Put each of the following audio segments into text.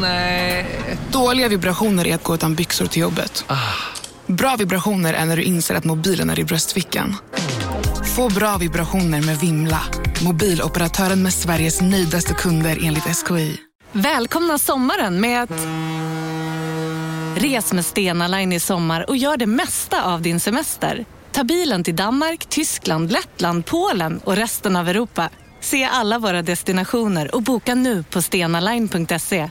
Nej. Dåliga vibrationer är att gå utan byxor till jobbet. Bra vibrationer är när du inser att mobilen är i bröstfickan. Få bra vibrationer med Vimla. Mobiloperatören med Sveriges nöjdaste kunder enligt SKI. Välkomna sommaren med att... Res med Stena Line i sommar och gör det mesta av din semester. Ta bilen till Danmark, Tyskland, Lettland, Polen och resten av Europa. Se alla våra destinationer och boka nu på stenaline.se.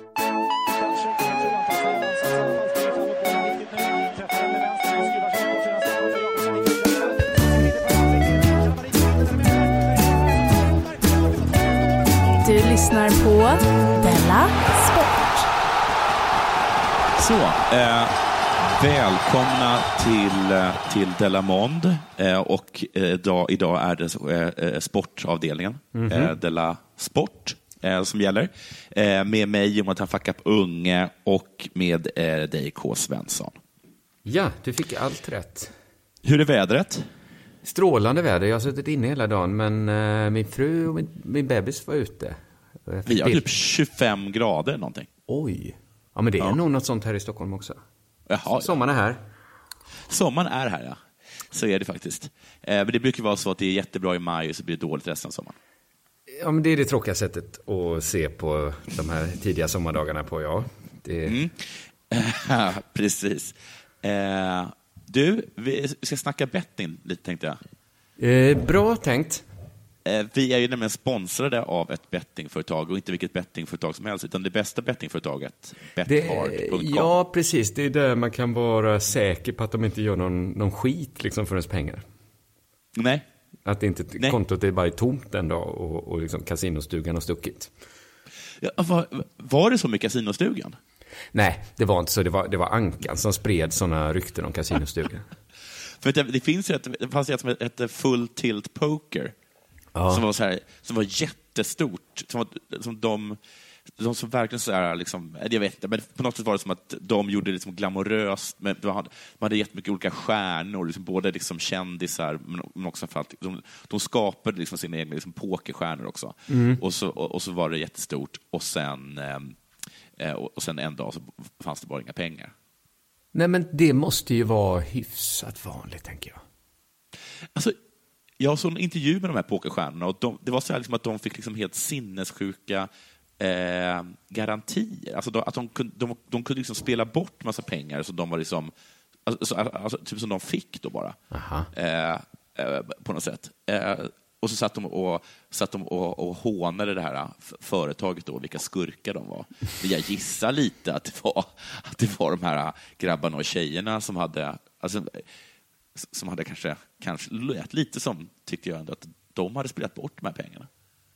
Lyssnar på Della Sport. Så, eh, välkomna till, eh, till Delamond. Eh, och eh, idag, idag är det eh, sportavdelningen, Mhm. eh, Della Sport, eh, som gäller. Eh, med mig, Jonathan Fackap Unge, och med eh, dig, K. Svensson. Ja, du fick allt rätt. Hur är vädret? Strålande väder. Jag har suttit inne hela dagen, men eh, min fru och min, min bebis var ute. Fick Vi har typ 25 grader någonting. Oj. Ja, men det är Ja. nog något sånt här i Stockholm också. Jaha, Sommaren är här. Sommaren är här, ja. Så är det faktiskt. Eh, men det brukar vara så att det är jättebra i maj och så blir det dåligt resten av sommaren. Ja, men det är det tråkiga sättet att se på de här tidiga sommardagarna på, ja. Det... Mm. Precis. Eh, du, vi ska snacka betting lite tänkte jag. Eh, bra tänkt. Eh, vi är ju nämligen sponsrade av ett bettingföretag och inte vilket bettingföretag som helst, utan det bästa bettingföretaget, bethard.com. ja, precis. Det är där man kan vara säker på att de inte gör någon, någon skit liksom för ens pengar. Nej. Att inte Nej. kontot är bara tomt en dag och, och liksom kasinostugan har stuckit. Ja, var, var det så med kasinostugan? Nej, det var inte så. Det var, det var Ankan som spred sådana rykten om kasinostugan. För det, det finns ju ett, det fanns ett som hette Full Tilt Poker, Ja. som, var så här, som var jättestort. Som, som de, de som verkligen så här, liksom, jag vet inte, men på något sätt var det som att de gjorde det liksom glamoröst. Men de hade, de hade jättemycket olika stjärnor, liksom, både liksom kändisar, men, också för att de, de skapade liksom sina egna liksom pokerstjärnor också. Mm. Och, så, och, och så var det jättestort. Och sen, ehm, eh, och, och sen en dag så fanns det bara inga pengar. Nej, men det måste ju vara hyfsat vanligt, tänker jag. Alltså, jag såg en intervju med de här pokerstjärnorna och de, det var så här liksom att de fick liksom helt sinnessjuka eh, garantier. Alltså de, att de, kunde, de, de kunde liksom spela bort massa pengar som de var liksom, alltså, alltså, typ som de fick då bara. Eh, eh, på något sätt. Eh, och så satt de och, satt de och, och hånade det här eh, företaget då, vilka skurkar de var. Men jag gissar lite att det var, att det var de här grabbarna och tjejerna som hade, alltså, som hade kanske, kanske lät lite som, tyckte jag ändå, att de hade spelat bort de här pengarna.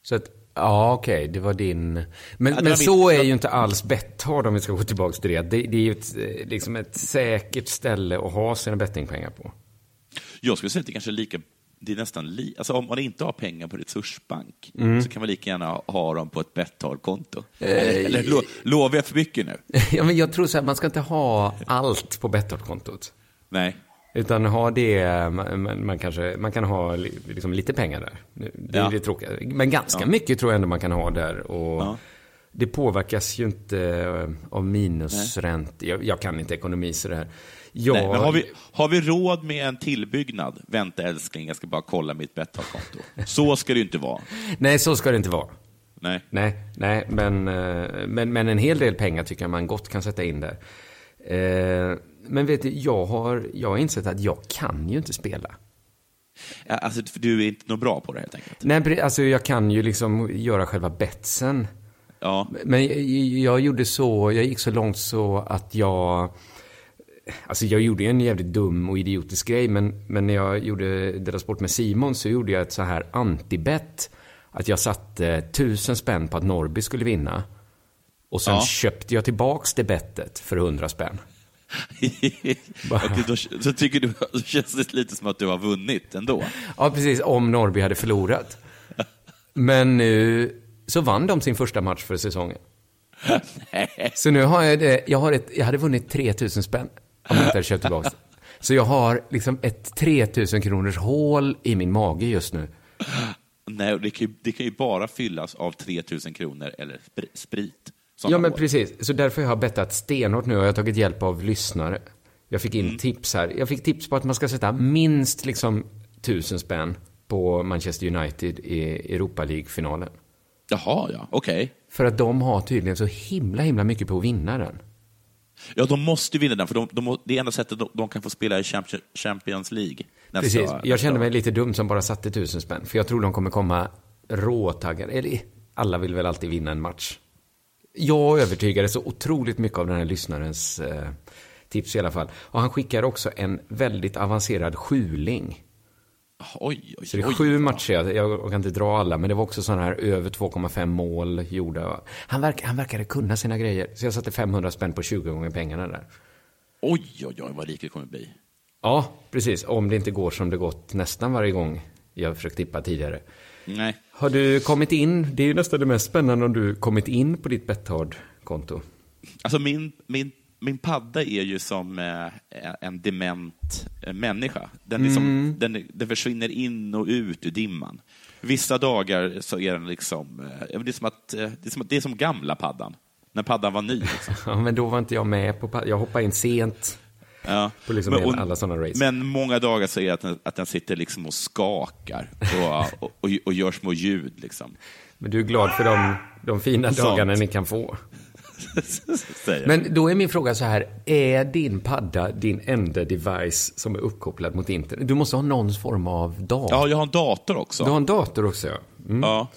Så att, ja okej, det var din... Men, det var men min- så är ju inte alls Betthard om vi ska gå tillbaka till det. Det, det är ju ett, eh, liksom ett säkert ställe att ha sina bettingpengar på. Jag skulle säga att det kanske är lika, det är nästan li, alltså om man inte har pengar på Resursbank Mm. så kan man lika gärna ha dem på ett Betthard-konto. Eh, eller eller lo, lovar jag för mycket nu? ja, men jag tror så här, man ska inte ha allt på Betthard-kontot. Nej. Utan ha det, man, man, kanske, man kan ha li- liksom lite pengar där. Det är Ja. det tråkiga. Men ganska Ja. mycket tror jag ändå man kan ha där. Och Ja. Det påverkas ju inte eh, av minusränt. Jag, jag kan inte ekonomi så det här. Jag, Nej, men har, vi, har vi råd med en tillbyggnad? Vänta älskling, jag ska bara kolla mitt Betthard-konto. Så ska det inte vara. Nej, så ska det inte vara. Nej. Nej, nej men, eh, men, men en hel del pengar tycker jag man gott kan sätta in där. Eh, Men vet du, jag har, jag har insett att jag kan ju inte spela. Ja, Alltså, för du är inte något bra på det helt enkelt. Nej, alltså jag kan ju liksom göra själva betsen. Ja. Men jag, jag gjorde så, jag gick så långt så att jag... Alltså jag gjorde ju en jävligt dum och idiotisk grej, men, men när jag gjorde Della Sport med Simon så gjorde jag ett så här antibett. Att jag satte tusen spänn på att Norby skulle vinna. Och sen Ja. köpte jag tillbaks det bettet för hundra spänn. Okej, då, så tycker du, då känns det lite som att du har vunnit ändå. Ja, precis. Om Norby hade förlorat. Men nu så vann de sin första match för säsongen. Så nu har jag det, jag, har ett, jag hade vunnit 3000 spänn om jag inte hade köpt tillbaka. Så jag har liksom ett 3000 kronors hål i min mage just nu. Nej, och det kan, ju, det kan ju bara fyllas av 3000 kronor eller spri- sprit. Ja, men år. precis. Så därför har jag bettat stenhårt nu och jag har tagit hjälp av lyssnare. Jag fick in tips här. Jag fick tips på att man ska sätta minst liksom tusen spänn på Manchester United i Europa League-finalen. Jaha, ja, okej. För att de har tydligen så himla, himla mycket på att vinna den. Ja, de måste ju vinna den, för de, de, det är enda sättet de, de kan få spela i Champions- League. Precis. nästa Jag kände mig lite dum som bara satte tusen spänn. För jag tror de kommer komma råtaggade. Eller alla vill väl alltid vinna en match. Jag övertygade så otroligt mycket av den här lyssnarens eh, tips i alla fall. Och han skickar också en väldigt avancerad sjuling. Oj, oj, Så det är oj. sju matcher, jag, jag kan inte dra alla, men det var också sådana här över 2,5 mål gjorda. Han, verk, han verkade kunna sina grejer. Så jag satte 500 spänn på 20 gånger pengarna där. Oj, oj, oj, vad rik det kommer bli. Ja, precis. Om det inte går som det gått nästan varje gång jag försökt tippa tidigare. Nej. Har du kommit in? Det är ju nästan det mest spännande om du kommit in på ditt Betthard-konto. Alltså min, min, min padda är ju som eh, en dement eh, människa. Den, liksom, Mm. den, den försvinner in och ut ur dimman. Vissa dagar så är den liksom, eh, det, är som att, det, är som, det är som gamla paddan. När paddan var ny. Liksom. Ja, men då var inte jag med på pa- Jag hoppade in sent Ja. på liksom Men- hela- alla sådana race. Men många dagar så är det att den, att den sitter liksom och skakar och, och, och, och gör små ljud. Liksom. Men du är glad för de, de fina Sånt. dagarna ni kan få. Men då är min fråga så här, är din padda din enda device som är uppkopplad mot internet? Du måste ha någon form av dator. Ja, jag har en dator också. Du har en dator också, ja. Mm. Ja.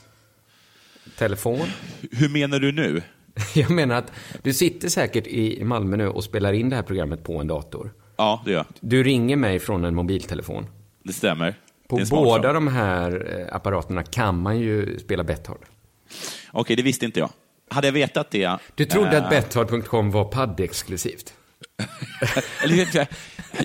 Telefon. Hur menar du nu? Jag menar att du sitter säkert i Malmö nu och spelar in det här programmet på en dator. Ja, det gör jag. Du ringer mig från en mobiltelefon. Det stämmer. På Det båda de här eh, apparaterna kan man ju spela Betthard. Okej, det visste inte jag. Hade jag vetat det... Du trodde eh, att Betthard.com var paddexklusivt? Eller,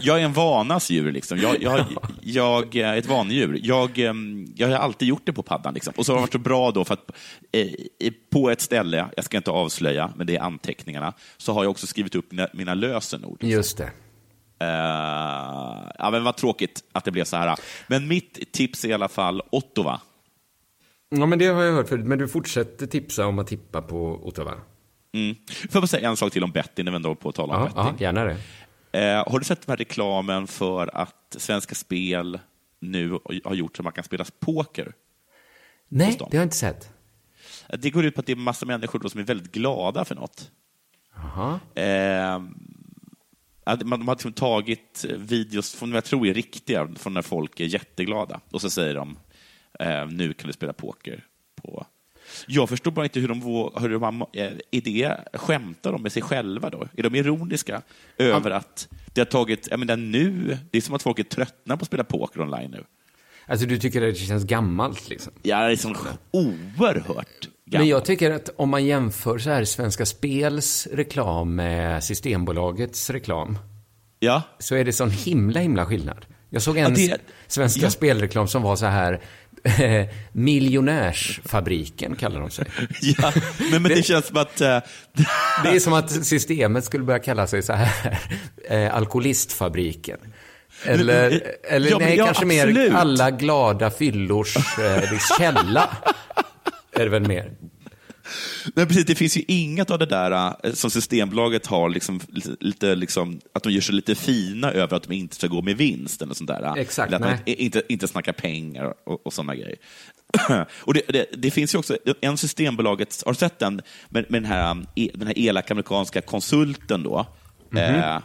jag är en vanas djur. Liksom. Jag, jag, jag är ett vanedjur. Jag, em, jag har alltid gjort det på paddan. Liksom. Och så har det varit så bra då för att eh, på ett ställe, jag ska inte avslöja, men det är anteckningarna, så har jag också skrivit upp mina, mina lösenord. Just det. Eh, ja, men vad tråkigt att det blev så här. Men mitt tips är i alla fall Ottawa. Ja, men det har jag hört förut. Men du fortsätter tipsa om att tippa på Ottawa? Mm. Får jag bara säga en sak till om betting, när vi ändå på att tala om Ja, betting. ja, gärna det. Eh, har du sett den här reklamen för att Svenska Spel nu har gjort så att man kan spela poker? Nej, det har jag inte sett. Det går ut på att det är massa människor som är väldigt glada för något. Jaha. Eh, man, har liksom tagit videos, från jag tror är riktiga, från när folk är jätteglada. Och så säger de, eh, nu kan du spela poker. på... Jag förstår bara inte hur de, hur de eh, är det, skämtar de med sig själva då? Är de ironiska över att det har tagit, jag menar nu, det är som att folk är tröttna på att spela poker online nu. Alltså du tycker att det känns gammalt liksom? Ja, det är liksom oerhört Men jag tycker att om man jämför så här Svenska Spels reklam med Systembolagets reklam. Ja. Så är det sån himla, himla skillnad. Jag såg en Ja, det- Svenska ja. Spelreklam som var så här Miljonärsfabriken kallar de sig. Ja, men, men det känns som att... eh, Det är som att systemet skulle börja kalla sig så här eh, Alkoholistfabriken. Eller, Men, eh, eller ja, nej, ja, kanske mer absolut. alla glada fyllors eh, källa. Är det väl mer? Nej, precis, det finns ju inget av det där eh, som Systembolaget har, liksom, lite, liksom, att de gör sig lite fina över att de inte ska gå med vinst. Eller sånt där. Exakt, eller att de inte, inte snacka pengar och, och sådana grejer. och det, det, det finns ju också en Systembolaget, har du sett den, med, med den, här, e- den här elaka amerikanska konsulten då? Mhm. Eh, Eh,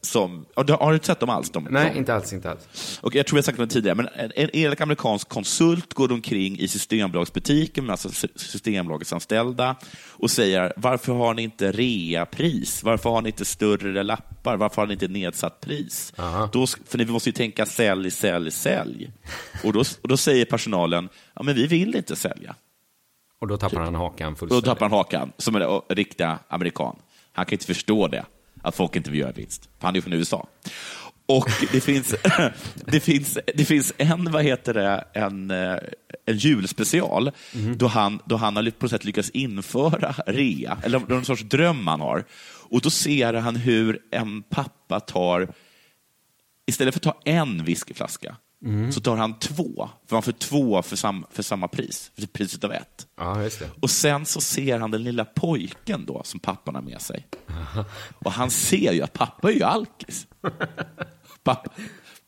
som, och du- har du inte sett dem alls? De, Nej, de, inte alls, inte alls. och jag tror jag sagt det tidigare, men en, en elak amerikansk konsult går omkring i Systembolagsbutiken med alltså sy- Systembolagets anställda och säger varför har ni inte reapris? Varför har ni inte större lappar? Varför har ni inte nedsatt pris? Då, för ni måste ju tänka sälj, sälj, sälj. Och då, och då säger personalen, ja men vi vill inte sälja. Och då tappar han hakan Och då fullständigt. tappar han hakan, som en ö, riktiga amerikan. Han kan inte förstå det, att folk inte vill göra vinst. Han är ju från USA. Och det finns, det finns, det finns en, vad heter det, en, eh, en julspecial då, han, då han har på sätt lyckats införa rea, eller någon sorts dröm han har. Och då ser han hur en pappa tar, istället för att ta en whiskyflaska, så tar han två. För han får två för, sam, för samma pris, för priset av ett. Ja. Och sen så ser han den lilla pojken då som pappan har med sig. Och han ser ju att pappa är ju alkis. Pappa.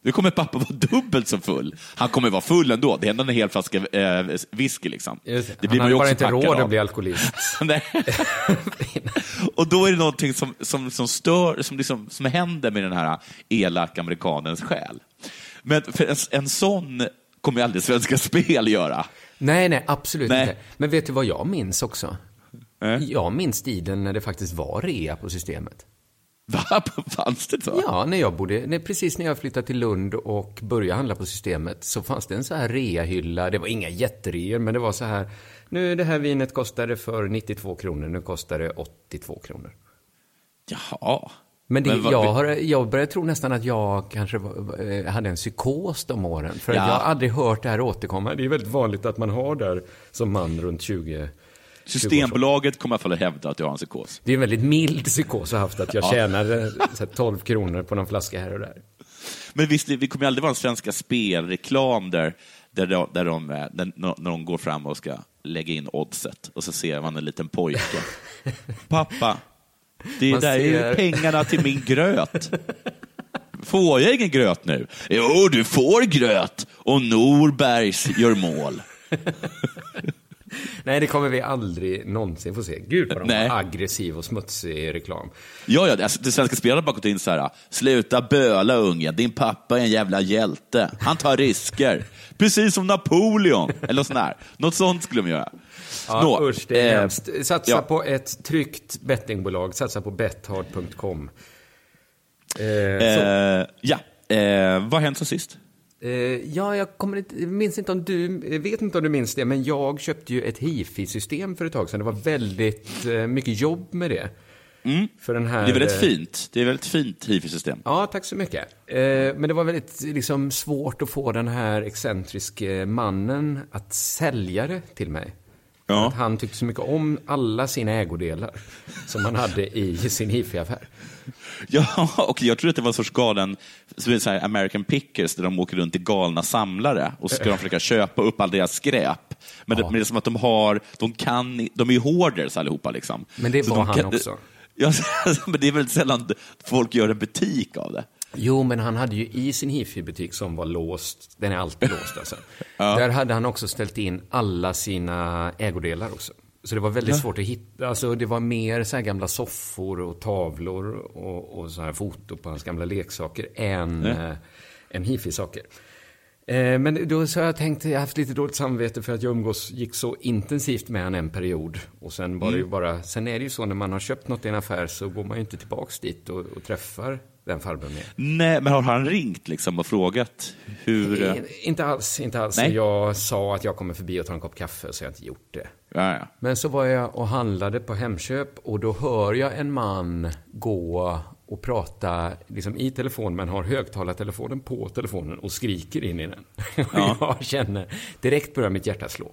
Nu kommer pappa vara dubbelt så full. Han kommer vara full ändå. Det är ändå en hel flaska eh, whisky. Liksom. Just det. Han blir hade ju bara inte råd av. att bli alkoholist. Och då är det någonting som, som, som stör, som, liksom, som händer med den här elaka amerikanens själ. Men en, en sån kommer ju aldrig Svenska Spel göra. Nej, nej, absolut Nej. inte. Men vet du vad jag minns också? Jag minns tiden när det faktiskt var rea på systemet. Va? Fanns det så? Ja, när jag bodde, när, precis när jag flyttade till Lund och började handla på systemet så fanns det en så här reahylla. Det var inga jättereor, men det var så här. Nu det här vinet kostade för 92 kronor, nu kostar det 82 kronor. Jaha. Men, det, Men vad- jag, har, jag börjar tro nästan att jag kanske eh, hade en psykos de åren. För Ja. jag har aldrig hört det här återkomma. Det är väldigt vanligt att man har där som man runt 20. Systembolaget kommer i alla fall att hävda att du har en psykos. Det är en väldigt mild psykos jag har haft, att jag Ja. tjänade så här, 12 kronor på någon flaska här och där. Men visst, det kommer ju aldrig vara en Svenska Spelreklam där, där, de, där de, eh, där, när de går fram och ska lägga in oddset och så ser man en liten pojke. Pappa, det Man där är ser- ju pengarna till min gröt. Får jag ingen gröt nu? Jo, du får gröt och Norbergs gör mål. Nej, det kommer vi aldrig någonsin få se. Gud vad de Nej. var aggressiv och smutsig reklam. Ja, ja, alltså, det svenska spelet har bara gått in så här. Sluta böla ungen, din pappa är en jävla hjälte. Han tar risker. Precis som Napoleon. Eller sån här. Något sånt skulle de göra. Ja, Nå, usch, det är eh, hemskt. Satsa ja. på ett tryggt bettingbolag. Satsa på bethard.com. Eh. Eh, ja, eh, vad har hänt sen sist? Eh, ja, jag kommer inte, minns inte om du, vet inte om du minns det, men jag köpte ju ett hifi-system för ett tag sedan. Det var väldigt eh, mycket jobb med det. Den här, Mm. Det är väldigt fint. Det är väldigt fint hifi-system. Ja, tack så mycket. Men det var väldigt liksom, svårt att få den här excentriske mannen att sälja det till mig. Ja. Att han tyckte så mycket om alla sina ägodelar som han hade i sin hifi-affär. Ja, och jag tror att det var en sorts galen, så så här American Pickers, där de åker runt i galna samlare och så ska de försöka köpa upp all deras skräp. Men, det, men det är som att de har, de kan, de är ju hoarders allihopa liksom. Men det Så var de han kan- också. Ja, men det är väldigt sällan folk gör en butik av det. Jo, men han hade ju i sin hifi-butik som var låst, den är alltid låst alltså. Där hade han också ställt in alla sina ägodelar också. Så det var väldigt svårt att hitta, alltså det var mer så här gamla soffor och tavlor och, och så här foto på hans gamla leksaker än, Ja. eh, än hifi-saker. Eh, men då så har jag tänkt, jag har haft lite dåligt samvete för att jag umgås, gick så intensivt med han en period. Och sen var det ju bara, sen är det ju så när man har köpt något i en affär så går man ju inte tillbaks dit och, och träffar den farbrorn mer. Nej, men har han ringt liksom och frågat hur... eh, Eh, Inte alls, inte alls. Nej. Jag sa att jag kommer förbi och tar en kopp kaffe, så jag har inte gjort det. Ja, ja. Men så var jag och handlade på Hemköp och då hör jag en man gå och prata liksom i telefon men har högtalartelefonen på telefonen och skriker in i den. Ja. Jag känner, direkt börjar mitt hjärta slå.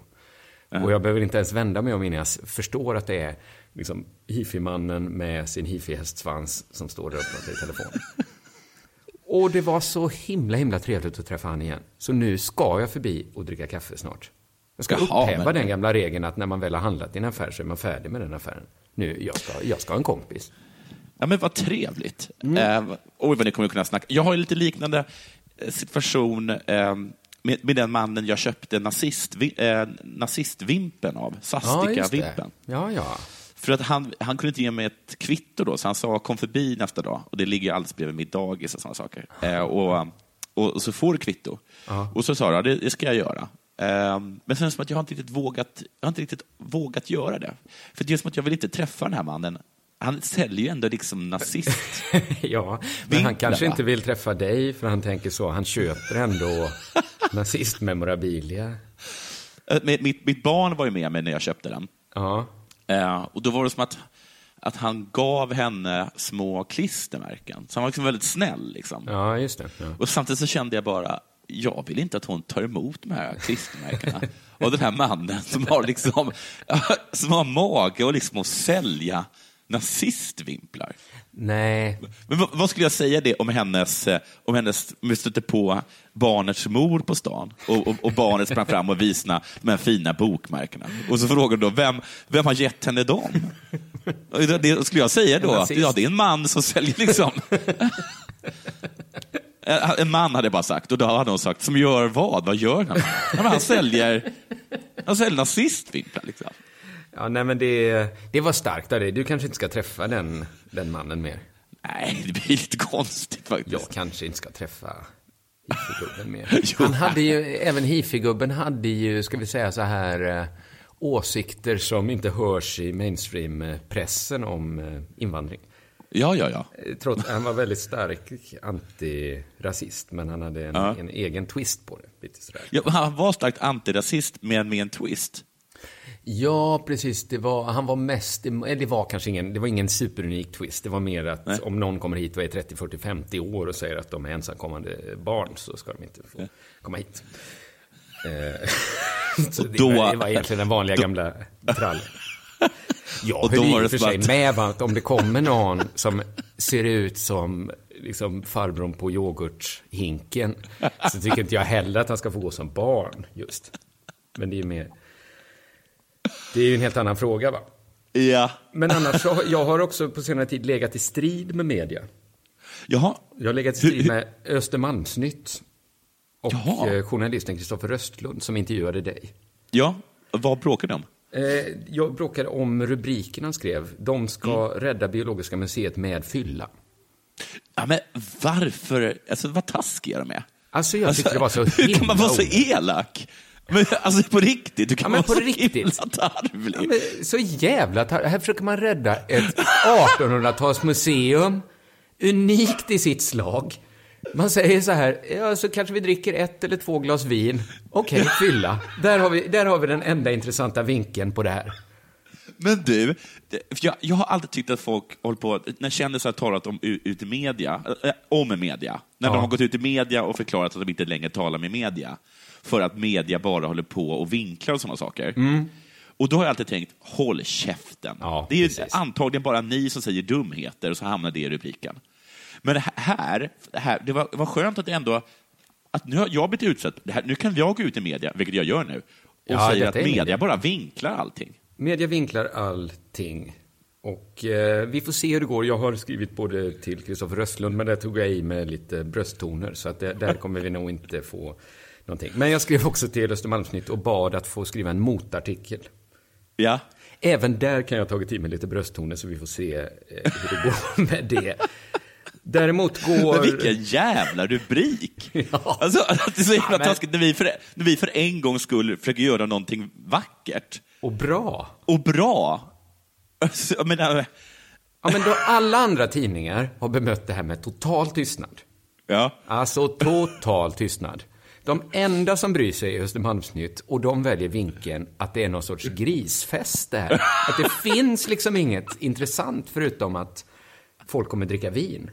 Och jag behöver inte ens vända mig om innan jag förstår att det är liksom hifi-mannen med sin hifi-hästsvans som står där och pratar i telefon. Och det var så himla, himla trevligt att träffa han igen. Så nu ska jag förbi och dricka kaffe snart. Jag ska Jaha, upphäva men- den gamla regeln att när man väl har handlat i en affär så är man färdig med den affären. Nu, jag ska, jag ska ha en kompis. Ja, men vad trevligt. Mm. Eh, oj, vad ni kommer kunna snacka. Jag har ju lite liknande eh, situation eh, med, med den mannen jag köpte nazist, eh, nazistvimpen av. Ja, just det. Sastika-vimpen. Ja, ja. För att han, han kunde inte ge mig ett kvitto då, så han sa kom förbi nästa dag. Och det ligger alldeles bredvid mitt dagis och sådana saker. Eh, och, och, och, så får du kvitto. Ja. Och så sa jag, det, det ska jag göra. Eh, men sen som att jag har inte riktigt vågat, jag har inte riktigt vågat göra det. För det är som att jag vill inte träffa den här mannen. Han säljer ju ändå liksom nazist. ja, men han Vinklar, kanske va? inte vill träffa dig för han tänker så. Han köper ändå nazistmemorabilia. Eh, mitt, mitt barn var ju med mig när jag köpte den. Ja. Eh, och då var det som att, att han gav henne små klistermärken. Så han var liksom väldigt snäll. Liksom. Ja, just det. Ja. Och samtidigt så kände jag bara, jag vill inte att hon tar emot de här klistermärkena. och den här mannen som har, liksom, som har mage och liksom att sälja nazistvimplar. Nej, Men vad, vad skulle jag säga det om hennes, eh, om hennes, om vi stötte på barnets mor på stan och, och, och barnet sprang fram och visade de här fina bokmärkena. Och så frågade då, vem, vem har gett henne dem? Det, det skulle jag säga då, att ja, det är en man som säljer liksom. En man hade jag bara sagt, och då hade hon sagt, som gör vad? Vad gör han? Han säljer, han säljer nazistvimplar. Liksom. Ja, nej men det, det var starkt av dig. Du kanske inte ska träffa den, den mannen mer. Nej, det blir lite konstigt faktiskt. Jag kanske inte ska träffa hifi-gubben mer. Han hade ju, även hifi-gubben hade ju, ska vi säga så här, eh, åsikter som inte hörs i mainstream-pressen om eh, invandring. Ja, ja, ja. Eh, Trots, han var väldigt stark antirasist, men han hade en, Ja. en egen twist på det. Lite sådär. ja han var starkt antirasist, men med en twist. Ja, precis. Det var, han var mest, eller det var kanske ingen, det var ingen superunik twist. Det var mer att Nej. om någon kommer hit och är 30, 40, 50 år och säger att de är ensamkommande barn så ska de inte få komma hit. Eh, så det, då- var, det var egentligen den vanliga gamla trallen. Jag Och då höll var i det för sig att- med va, att om det kommer någon som ser ut som liksom farbrorn på yoghurthinken så tycker inte jag heller att han ska få gå som barn just. Men det är ju mer... Det är ju en helt annan fråga va? Ja. Men annars så jag har också på senare tid legat i strid med media. Jaha. Jag har legat i strid med Östermalmsnytt och Jaha. eh, journalisten Kristoffer Röstlund som intervjuade dig. Ja, vad bråkar de om? Eh, Jag bråkade om rubriken han skrev. De ska Mm. rädda Biologiska museet med fylla. Ja, men varför? Alltså, vad taskiga de är. Alltså jag tyckte det var så Hur kan man vara så elak? Men, alltså på riktigt, du kan Ja, men vara på så riktigt. himla tarvlig. Ja, så jävla tar- Här försöker man rädda ett 1800-talsmuseum, unikt i sitt slag. Man säger så här, ja så kanske vi dricker ett eller två glas vin. Okej, fylla. Där har, vi, där har vi den enda intressanta vinkeln på det här. Men du, jag, jag har alltid tyckt att folk håller på, när kändisar har talat om ut i media, äh, om media, när Ja. de har gått ut i media och förklarat att de inte längre talar med media, för att media bara håller på och vinklar och sådana saker. Och då har jag alltid tänkt, håll käften. Ja, det är precis. antagligen bara ni som säger dumheter och så hamnar det i rubriken. Men det här, det, här, det, var, det var skönt att det ändå, att nu har jag blivit utsatt, det här, nu kan jag gå ut i media, vilket jag gör nu, och Ja, säga detta att media media. bara vinklar allting. Media vinklar allting. Och eh, vi får se hur det går. Jag har skrivit både till Kristoffer Röstlund, men där tog jag i med lite brösttoner. Så att det, där kommer vi nog inte få någonting. Men jag skrev också till Östermalmsnytt och bad att få skriva en motartikel. Ja. Även där kan jag ha tagit i med lite brösttoner så vi får se eh, hur det går med det. Däremot går... Men vilken jävla rubrik! Ja. Alltså, det är så jävla Ja, men- taskigt när vi, för, när vi för en gång skull försöker göra någonting vackert Och bra. och bra. Alltså, jag menar, Ja, men då alla andra tidningar har bemött det här med total tystnad. ja. Alltså total tystnad. De enda som bryr sig är Östermalmsnytt och de väljer vinkeln att det är någon sorts grisfest det här. Att det finns liksom inget intressant förutom att folk kommer dricka vin.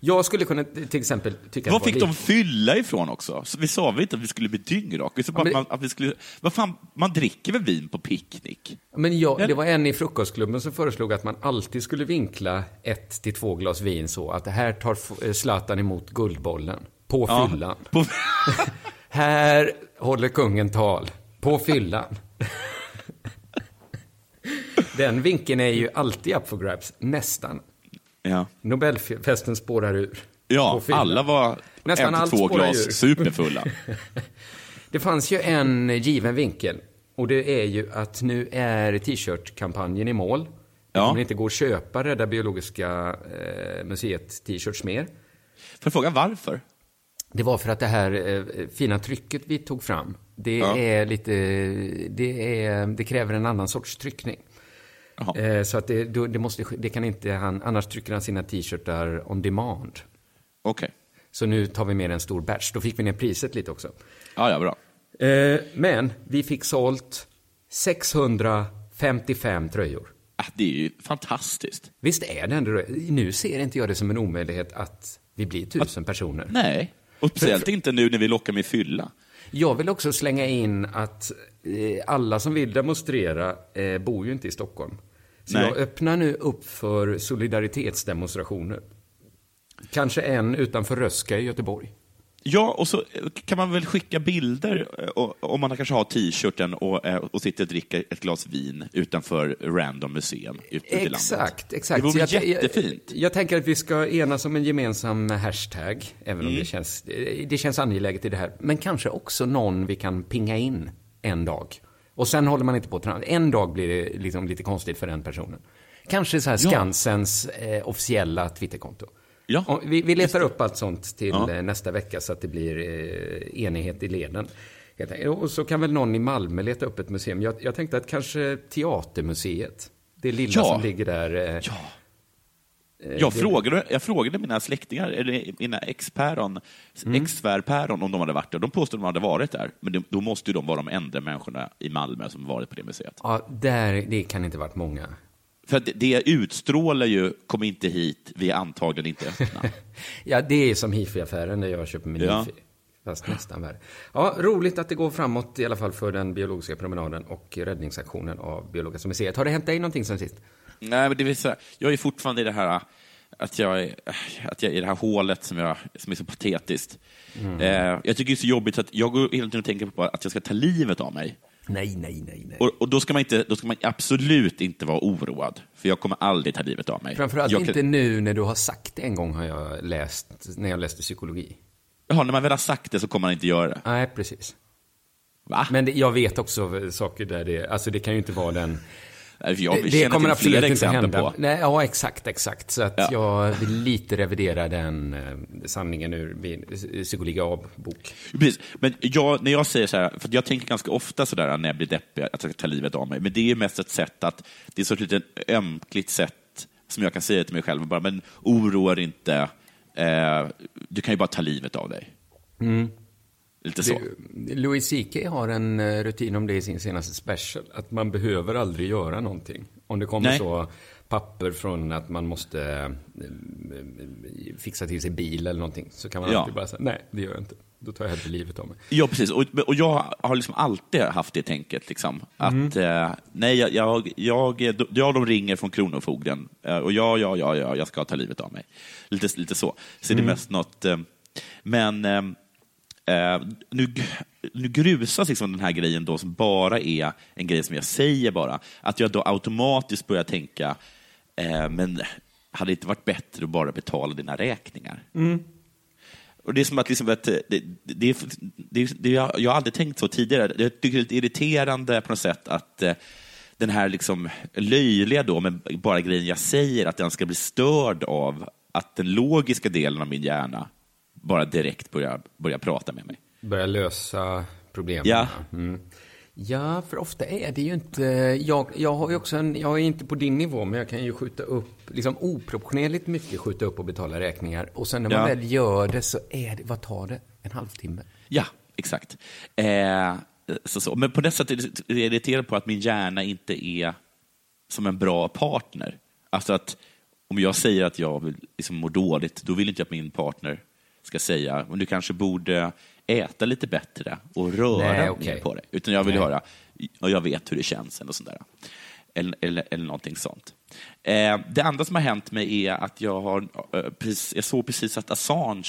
Jag skulle kunna till exempel tycka Var fick var de fylla ifrån också? Så vi sa väl inte att vi skulle bli sa bara men- att vi skulle, vad fan, man dricker väl vin på picknick? Men jag, det var en i frukostklubben som föreslog att man alltid skulle vinkla ett till två glas vin så att det här tar Zlatan emot Guldbollen. På Ja. fyllan. På, Här håller kungen tal. På fyllan. Den vinkeln är ju alltid up for grabs. Nästan. ja, Nobelfesten spårar ur. ja alla var Nästan en allt två glas ur. superfulla. Det fanns ju en given vinkel Och det är ju att nu är t-shirt-kampanjen i mål. Det Ja. kommer inte gå att köpa Rädda Biologiska eh, museet t-shirts mer. Får jag fråga varför? Det var för att det här eh, fina trycket vi tog fram, det Ja. är lite, det, är, det kräver en annan sorts tryckning. Jaha. Eh, så att det, det, måste, det kan inte han, annars trycker han sina t-shirtar on demand. Okej. Så nu tar vi med en stor batch. Då fick vi ner priset lite också. Ja, ja, bra. Eh, men vi fick sålt 655 tröjor. Ah, Det är ju fantastiskt. Visst är det ändå? Nu ser inte jag det som en omöjlighet att vi blir tusen personer. Nej, och speciellt inte nu när vi lockar med fylla. Jag vill också slänga in att eh, alla som vill demonstrera eh, bor ju inte i Stockholm. Så Nej. jag öppnar nu upp för solidaritetsdemonstrationer. Kanske en utanför Röska i Göteborg. Ja, och så kan man väl skicka bilder eh, om man kanske har t-shirten och, eh, och sitter och dricker ett glas vin utanför random museum ute i landet. Exakt, exakt. Det vore jag, jättefint. Jag, jag tänker att vi ska enas om en gemensam hashtag, även om Mm. det, känns, det känns angeläget i det här. Men kanske också någon vi kan pinga in en dag. Och sen håller man inte på att. En dag blir det liksom lite konstigt för den personen. Kanske så här Ja. Skansens eh, officiella Twitterkonto. Ja. Vi, vi letar upp allt sånt till Ja. eh, nästa vecka så att det blir eh, enighet i leden. Och så kan väl någon i Malmö leta upp ett museum. Jag, jag tänkte att kanske Teatermuseet, det lilla Ja. som ligger där. eh, Ja. Jag frågade, jag frågade mina släktingar, eller mina ex-päron, Mm. ex-svärpäron om de hade varit där. De påstod att de hade varit där, men det, då måste ju de vara de enda människorna i Malmö som varit på det museet. Ja, där, det kan inte varit många. För att det- utstrålar ju, kom inte hit, vi är antagligen inte öppna. Ja, det är som hifi-affären där jag köper min Ja. hifi. Fast nästan värre. Ja, roligt att det går framåt i alla fall för den biologiska promenaden och räddningsaktionen av Biologiska museet. Har det hänt dig någonting sen sist? Nej, men det vill säga, jag är fortfarande i det här att jag, att jag i det här hålet som, jag, som är så patetiskt. Mm. Eh, jag tycker det är så jobbigt att jag går hela tiden och tänker på att jag ska ta livet av mig. Nej, nej, nej, nej. Och, och då, ska man inte, då ska man absolut inte vara oroad, för jag kommer aldrig ta livet av mig. Framförallt jag inte nu när du har sagt det en gång har jag läst, när jag läste psykologi. Jaha, när man väl har sagt det så kommer man inte göra det. Nej, precis. Va? Men det, jag vet också saker där det, alltså det kan ju inte vara den... Jag det, kommer absolut inte hända. på. Nej, ja, exakt, exakt. Så att Ja. jag vill lite revidera den eh, sanningen ur min psykologi A-bok. Precis. Men jag, när jag säger så här, för jag tänker ganska ofta så där när jag blir deppig, att jag ska ta livet av mig. Men det är mest ett sätt att, det är så ett litet ömkligt sätt som jag kan säga till mig själv, bara, men oroa dig inte, eh, du kan ju bara ta livet av dig. Lite så. Det, Louis CK har en eh, rutin om det i sin senaste special, att man behöver aldrig göra någonting. Om det kommer Nej. så papper från att man måste eh, fixa till sig bil eller någonting, så kan man Ja. alltid bara säga, nej, det gör jag inte. Då tar jag hellre livet av mig. Ja, precis. Och, och jag har liksom alltid haft det tänket. Liksom, att eh, nej, jag, jag, jag, ja, de ringer från Kronofogden eh, och ja, ja, ja, ja, jag ska ta livet av mig. Lite, lite så. Så det är mest något... Eh, men eh, eh, nu, nu grusas liksom den här grejen då som bara är en grej som jag säger bara. Att jag då automatiskt börjar tänka, eh, men hade det inte varit bättre att bara betala dina räkningar? Och det är som att, liksom att det, det, det, det, det, jag jag har aldrig tänkt så tidigare. Jag tycker det är lite irriterande på något sätt att eh, den här liksom löjliga då, men bara grejen jag säger, att den ska bli störd av att den logiska delen av min hjärna bara direkt börjar, börjar prata med mig. Börja lösa problemen. Ja. Mm. Ja, för ofta är det ju inte... Jag, jag har ju också en, Jag är inte på din nivå, men jag kan ju skjuta upp, liksom oproportionerligt mycket skjuta upp och betala räkningar. Och sen när man Ja. väl gör det så är det, vad tar det? En halvtimme? Ja, exakt. Eh, så, så. Men på det sättet är jag irriterad på att min hjärna inte är som en bra partner. Alltså att om jag säger att jag vill, liksom, mår dåligt, då vill inte jag att min partner ska säga men du kanske borde äta lite bättre och röra Nej, mer okej. på det. Utan jag vill Nej. höra, och jag vet hur det känns, eller sånt där. Eller, eller, eller någonting sånt. Eh, det andra som har hänt mig är att jag har, eh, precis, jag såg precis att Assange,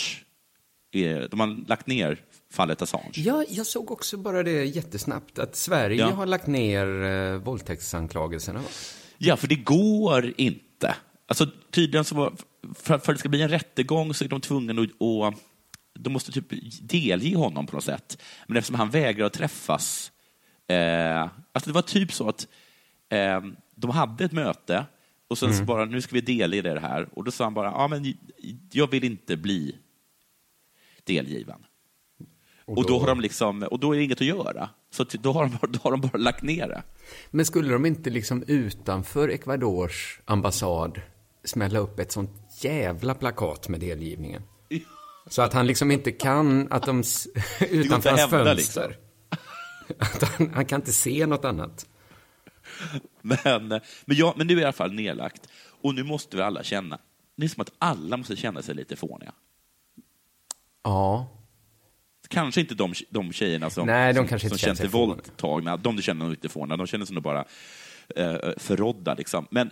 är, de har lagt ner fallet Assange. Ja, jag såg också bara det jättesnabbt, att Sverige Ja. har lagt ner eh, våldtäktsanklagelserna. Ja, för det går inte. Alltså, tydligen så var, för, för att det ska bli en rättegång så är de tvungna att, att de måste typ delge honom på något sätt. Men eftersom han vägrar att träffas Eh, alltså det var typ så att eh, de hade ett möte och sen så Mm. bara, nu ska vi dela i det här. Och då sa han bara, ja men jag vill inte bli delgiven. Och, då, har de liksom, och då är det inget att göra. Så då, har de, bara- då har de bara lagt ner det. Men skulle de inte liksom utanför Ecuadors ambassad smälla upp ett sånt jävla plakat med delgivningen? Så att han liksom inte kan, att de, utanför hans fönster. Att han, han kan inte se något annat. Men, men, jag, men nu är det i alla fall nedlagt. Och nu måste vi alla känna, det är som att alla måste känna sig lite fåniga. Ja. Kanske inte de, de tjejerna som, Nej, de som, kanske som känner sig sig våldtagna. De känner nog inte fåniga. De känner sig nog bara eh, förrådda. Liksom. Men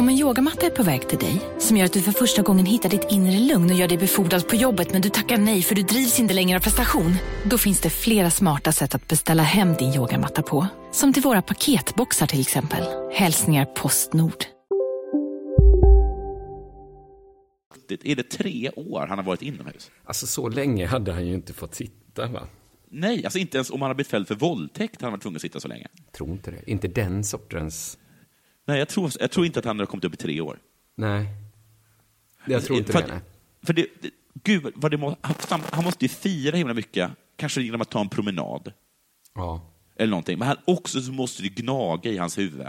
Om en yogamatta är på väg till dig, som gör att du för första gången hittar ditt inre lugn och gör dig befordrad på jobbet men du tackar nej för du drivs inte längre av prestation. Då finns det flera smarta sätt att beställa hem din yogamatta på. Som till våra paketboxar till exempel. Hälsningar Postnord. är det tre år han har varit inomhus. Alltså så länge hade han ju inte fått sitta va? Nej, alltså inte ens om han har blivit fälld för våldtäkt hade han varit tvungen att sitta så länge. Tror inte det. Inte den sortens... Nej, jag tror, jag tror inte att han har kommit upp i tre år. Nej. Jag tror inte för det, att-. För det, det, gud, vad det må, han, han måste ju fira himla mycket, kanske genom att ta en promenad. Ja. Eller någonting. Men han, också så måste det gnaga i hans huvud.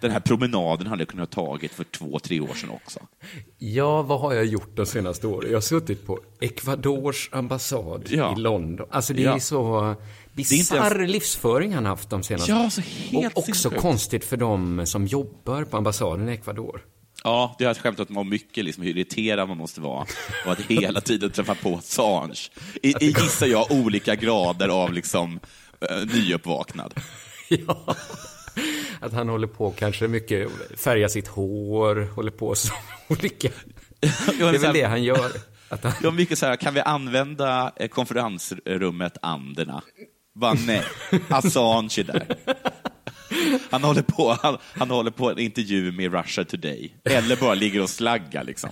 Den här promenaden hade jag kunnat ha tagit för två, tre år sedan också. Ja, vad har jag gjort de senaste åren? Jag har suttit på Ecuadors ambassad Ja. i London. Alltså det Ja. är så bisarr ens- livsföring han haft de senaste Ja, så helt Och också sinnessjukt. konstigt för de som jobbar på ambassaden i Ecuador. Ja, det har jag skämtat om mycket, liksom, hur irriterad man måste vara och att hela tiden träffa på Assange. I, i gissar jag olika grader av liksom, uh, nyuppvaknad. Att han håller på kanske mycket, färga sitt hår, håller på så olika. Det är väl det han gör. Att han... Var mycket så här, kan vi använda eh, konferensrummet Anderna? Bara nej, Assange är där. Han håller, på, han, han håller på en intervju med Russia Today. Eller bara ligger och slaggar liksom.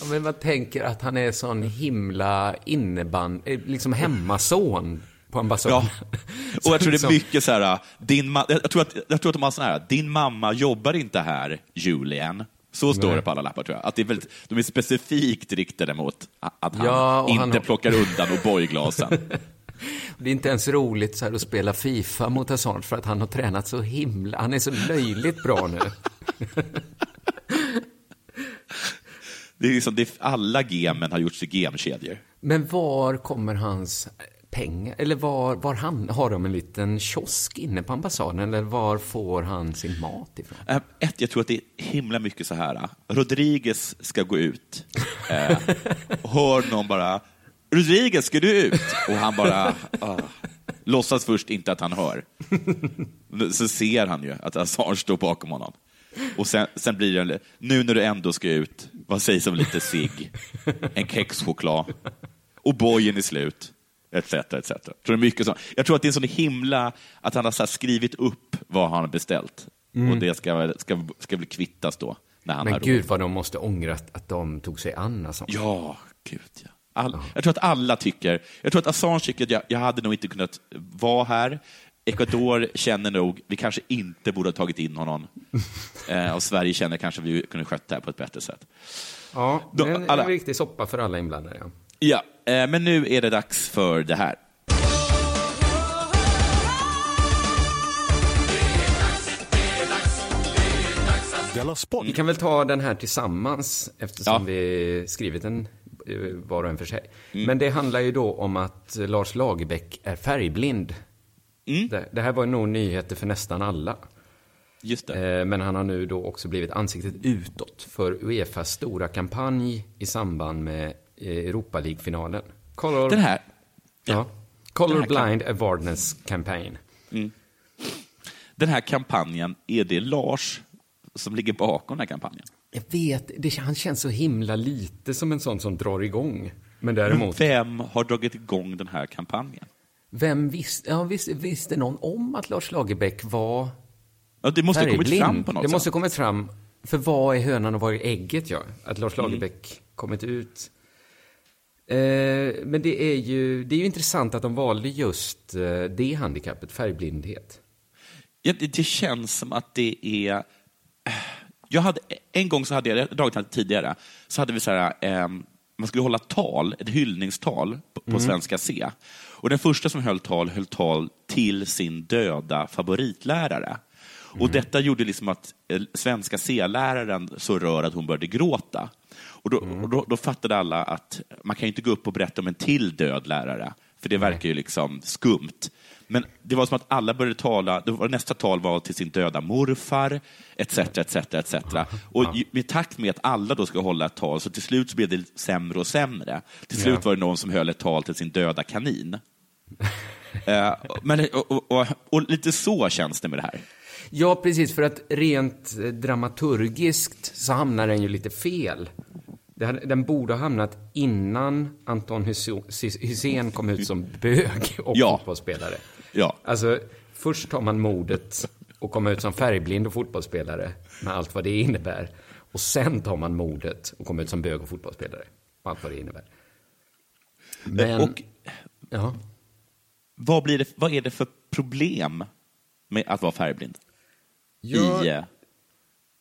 Ja, men man tänker att han är sån himla inneband, eh, liksom hemmason på ambassaden. Ja. Och jag tror det är mycket så här, din ma- jag, tror att, jag tror att de har sån här, din mamma jobbar inte här, Julian. Så står Nej. det på alla lappar tror jag. Att det är väldigt, de är specifikt riktade mot att han Ja, inte han plockar undan O'boy-glasen. Det är inte ens roligt så här att spela Fifa mot Assange för att han har tränat så himla, han är så löjligt bra nu. Det är liksom, det alla gemen har gjorts till gemkedjor. Men var kommer hans pengar, eller var, var han, har de en liten kiosk inne på ambassaden, eller var får han sin mat ifrån? Eh, Ett, jag tror att det är himla mycket så här. eh, Rodriguez ska gå ut. Eh, hör någon bara, Rodriguez, ska du ut? Och han bara, ah, låtsas först inte att han hör. Så ser han ju att Assange står bakom honom. Och sen, sen blir det, en- nu när du ändå ska ut, vad sägs om lite cigg? En kexchoklad. Och bojen är slut. Etc, etc. Jag tror, det är mycket så. jag tror att det är så himla, att han har skrivit upp vad han har beställt. Mm. Och det ska, ska, ska väl kvittas då, när han Men har gud råd. vad de måste ångra att, att de tog sig an Assange. Ja, gud ja. All, Jag tror att alla tycker, jag tror att Assange tycker att jag, jag hade nog inte kunnat vara här. Ecuador känner nog, vi kanske inte borde ha tagit in honom. Eh, och Sverige känner kanske vi kunde skött det här på ett bättre sätt. Ja, Då- en, alla- en riktig soppa för alla inblandade. Ja. Ja, eh, men nu är det dags för det här. Vi kan väl ta den här tillsammans eftersom vi skrivit den var och en för sig. Mm. Men det handlar ju då om att Lars Lagerbäck är färgblind. Det, det här var nog nyheter för nästan alla. Just det. Eh, Men han har nu då också blivit ansiktet utåt för Uefas stora kampanj i samband med eh, Europa League-finalen. Color... Den här... Ja. Color Den här Awareness Campaign. Den här kampanjen, är det Lars som ligger bakom den här kampanjen? Jag vet, det, han känns så himla lite som en sån som drar igång. Men däremot, Men vem har dragit igång den här kampanjen? vem visste, ja, visste, visste någon om att Lars Lagerbäck var Ja, det måste ha kommit färgblind? fram på något Det måste sätt. ha kommit fram. För vad är hönan och vad är ägget, ja? Att Lars Mm. Lagerbäck kommit ut. Eh, men det är, ju, det är ju intressant att de valde just eh, det handikappet, färgblindhet. Ja, det, det känns som att det är... Jag hade, en gång så hade jag, jag dragit det tidigare, så hade vi så här, ehm, man skulle hålla tal, ett hyllningstal på, på Mm. Svenska C. Och den första som höll tal, höll tal till sin döda favoritlärare. Och detta gjorde liksom att eh, Svenska C-läraren så rör att hon började gråta. Och, då, och då, då fattade alla att man kan inte gå upp och berätta om en till död lärare, för det verkar ju liksom skumt. Men det var som att alla började tala, det var, nästa tal var till sin döda morfar, etc. etc, etc. Och ju- med takt med att alla då ska hålla ett tal, så till slut så blev det sämre och sämre. Till slut var det någon som höll ett tal till sin döda kanin. Eh, men, och, och, och, lite så känns det med det här. Ja, precis, för att rent dramaturgiskt så hamnar den ju lite fel. Den borde ha hamnat innan Anton Hussein kom ut som bög och Ja. fotbollsspelare. Ja. Alltså, först tar man modet och kommer ut som färgblind och fotbollsspelare med allt vad det innebär. Och sen tar man modet och kommer ut som bög och fotbollsspelare med allt vad det innebär. Men, Och ja. vad, blir det, vad är det för problem med att vara färgblind Ja. i eh,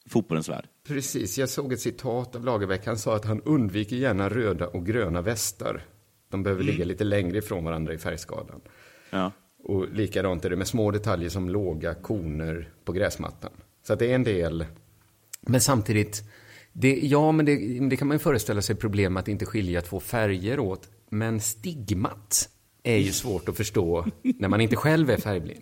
fotbollens värld? Precis, jag såg ett citat av Lagerbäck. Han sa att han undviker gärna röda och gröna västar. De behöver ligga lite längre ifrån varandra i färgskalan. Ja. Och likadant är det med små detaljer som låga koner på gräsmattan. Så att det är en del. Men samtidigt, det, ja, men det, det kan man ju föreställa sig problem att inte skilja två färger åt. Men stigmat är ju svårt att förstå när man inte själv är färgblind.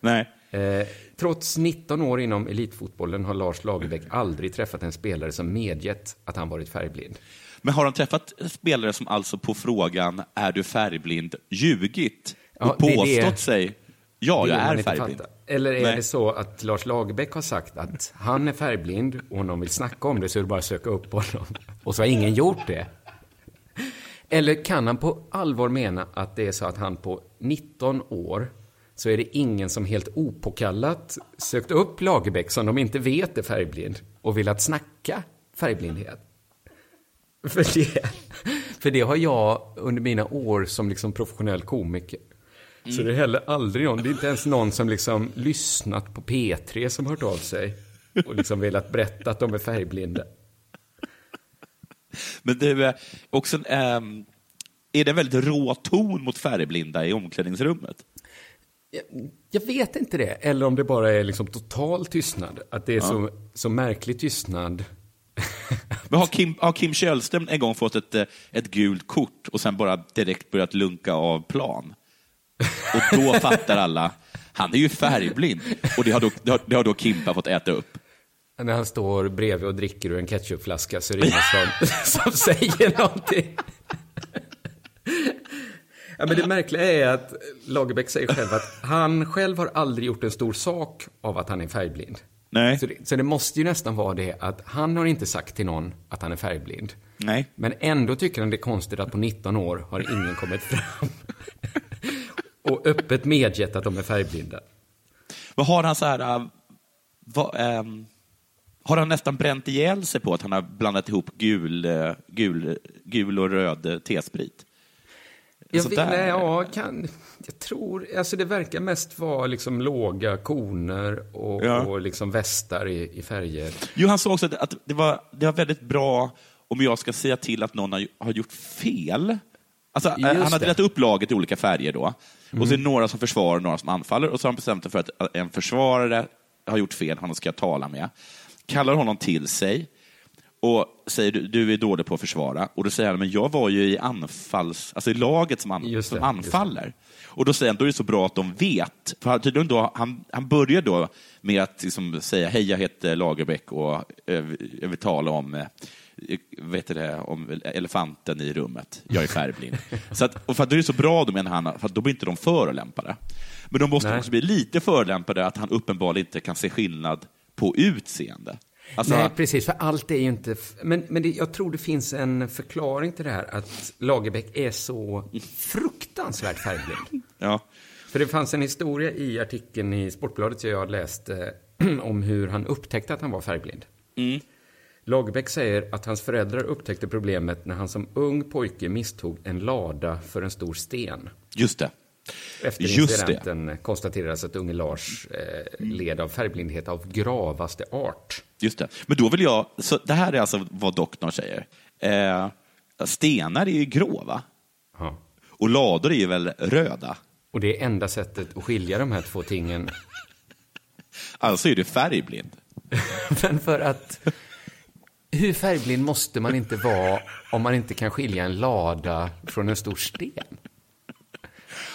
Nej. Eh, trots 19 år inom elitfotbollen har Lars Lagerbäck aldrig träffat en spelare som medgett att han varit färgblind. Men har de träffat spelare som alltså på frågan är du färgblind ljugit och Ja, påstått det- sig ja, jag är färgblind? Eller är Nej. det så att Lars Lagerbäck har sagt att han är färgblind och om någon vill snacka om det så är det bara att söka upp honom. Och så har ingen gjort det. Eller kan han på allvar mena att det är så att han på 19 år så är det ingen som helt opåkallat sökt upp Lagerbäck som de inte vet är färgblind och vill att snacka färgblindhet? För det, för det har jag under mina år som liksom professionell komiker. Så det är heller aldrig någon, det är inte ens någon som liksom lyssnat på P3 som hört av sig och liksom velat berätta att de är färgblinda. Men du, eh, också, ehm, är det en väldigt rå ton mot färgblinda i omklädningsrummet? Jag, jag vet inte det, eller om det bara är liksom total tystnad. Att det är Ja. så, så märklig tystnad. Men har Kim, har Kim Källström en gång fått ett, eh, ett gult kort och sen bara direkt börjat lunka av plan? Och då fattar alla, han är ju färgblind. Och det har då, det har, det har då Kimpa fått äta upp. När han står bredvid och dricker ur en ketchupflaska så är det ingen som, som säger någonting. Ja, men det märkliga är att Lagerbäck säger själv att han själv har aldrig gjort en stor sak av att han är färgblind. Nej. Så det, så det måste ju nästan vara det att han har inte sagt till någon att han är färgblind. Nej. Men ändå tycker han det är konstigt att på 19 år har ingen kommit fram och öppet medgett att de är färgblinda. Vad har han så här... äh, vad, ehm, har han nästan bränt ihjäl sig på att han har blandat ihop gul, eh, gul, gul och röd eh, T-sprit? Jag, vet, nej, ja, kan, jag tror, alltså det verkar mest vara liksom låga koner och, Ja. och liksom västar i, i färger. Jo, han sa också att, att det, var, det var väldigt bra om jag ska säga till att någon har, har gjort fel. Alltså, Just han har delat upp laget i olika färger då. Och så är det Mm. några som försvarar och några som anfaller. Och så har han bestämt sig för att en försvarare har gjort fel, han ska jag tala med. Kallar honom till sig. och säger du, du är dålig på att försvara. Och då säger han, men jag var ju i anfalls, alltså i laget som, an, det, som anfaller. Och då säger han, då är det så bra att de vet. För tydligen då, han, han börjar då med att liksom säga, hej jag heter Lagerbäck och eh, jag vill tala om eh, vet det, om elefanten i rummet. Jag är färgblind. så att, och för att då är det så bra, då menar han, för då blir inte de förolämpade. Men de måste Nej. också bli lite förolämpade att han uppenbarligen inte kan se skillnad på utseende. Alltså, Nej, precis, för allt är ju inte... Men, men det, jag tror det finns en förklaring till det här, att Lagerbäck är så fruktansvärt färgblind. ja. För det fanns en historia i artikeln i Sportbladet som jag läste om hur han upptäckte att han var färgblind. Mm. Lagerbäck säger att hans föräldrar upptäckte problemet när han som ung pojke misstog en lada för en stor sten. Just det. Efter Just det. incidenten konstaterades att unge Lars eh, led av färgblindhet av gravaste art. Just det. Men då vill jag, så det här är alltså vad doktorn säger. Eh, stenar är ju grå, va? Ja. Och lador är ju väl röda? Och det är enda sättet att skilja de här två tingen. Alltså är du färgblind. Men för att... Hur färgblind måste man inte vara om man inte kan skilja en lada från en stor sten?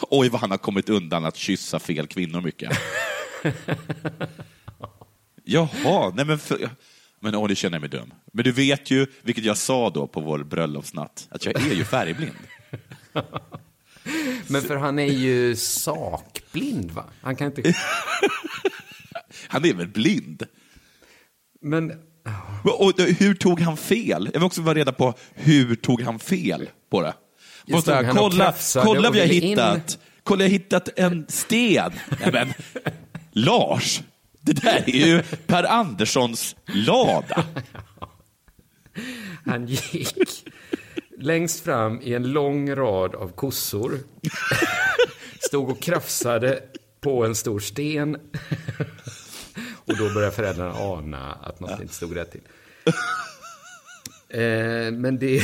Oj, vad han har kommit undan att kyssa fel kvinnor mycket. Jaha, nej men... För, men åh, det känner jag mig dum. Men du vet ju, vilket jag sa då på vår bröllopsnatt, att jag är ju färgblind. Men för han är ju sakblind, va? Han kan inte... Han är väl blind? Men... Och hur tog han fel? Jag vill också vara reda på, hur tog han fel på det? Måste jag, kolla, kolla vi har ville in. hittat. Kolla, jag har hittat en sten. Nej, men, Lars, det där är ju Per Anderssons lada. Han gick längst fram i en lång rad av kossor. Stod och krafsade på en stor sten. Och då började föräldrarna ana att något inte stod rätt till. Eh, men det, ja,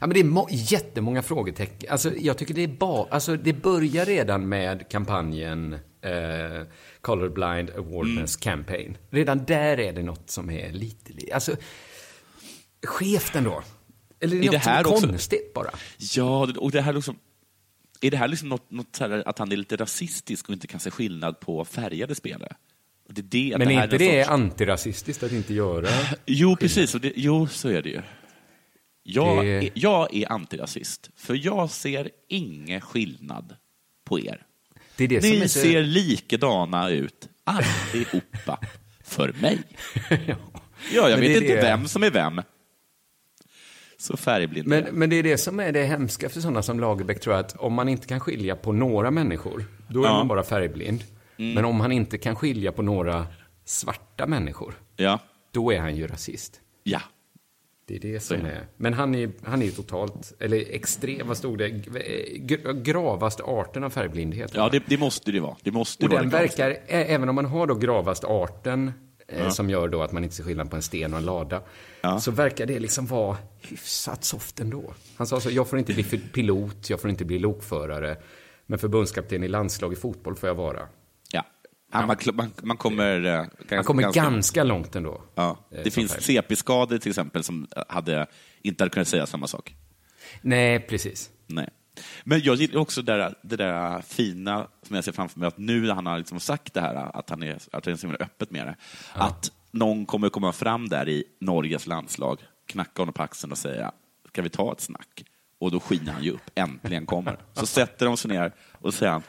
men det är må- jättemånga frågetecken. Alltså, jag tycker det är bara, alltså, det börjar redan med kampanjen eh, Colorblind Awareness Campaign. Redan där är det något som är lite, li- alltså, skevt ändå. Eller det är Är något det här som är också- konstigt bara. Ja, och det här liksom, är det här liksom något, något här att han är lite rasistisk och inte kan se skillnad på färgade spelare? Det är det, Men det är inte det sorts- antirasistiskt att inte göra? Jo, precis. Och det, jo, så är det ju. Jag, Det- är, jag är antirasist, för jag ser ingen skillnad på er. Det är det Ni som så- ser likadana ut, allihopa, för mig. Ja, jag Men vet inte det- vem som är vem. Så färgblind är Men, men det är det som är det hemska för sådana som Lagerbäck, tror jag, att om man inte kan skilja på några människor, då är Ja. man bara färgblind. Mm. Men om han inte kan skilja på några svarta människor, Ja. då är han ju rasist. Ja. Det är det som det. är... Men han är han är ju totalt, eller extrem, vad stod det? G- Gravaste arten av färgblindhet. Ja, det, det måste det vara. Det måste Och vara den verkar, även om man har då gravaste arten, eh, Ja. som gör då att man inte ser skillnad på en sten och en lada, så verkar det liksom vara hyfsat soft ändå. Han sa så, jag får inte bli pilot, jag får inte bli lokförare, men förbundskapten i landslag i fotboll får jag vara. Ja. Ja, man, man, man kommer... eh, Ganska, Han kommer ganska, långt ändå. Ja. eh, Det finns. CP-skador till exempel som hade, inte hade kunnat säga samma sak. Nej, precis. Nej. Men jag gillar också det där, det där fina som jag ser framför mig, att nu när han har liksom sagt det här, att han är, att han är så himla öppet med det, att någon kommer komma fram där i Norges landslag, knacka honom på axeln och säga, ska vi ta ett snack? Och då skiner han ju upp, äntligen kommer. Så sätter de sig ner och säger han,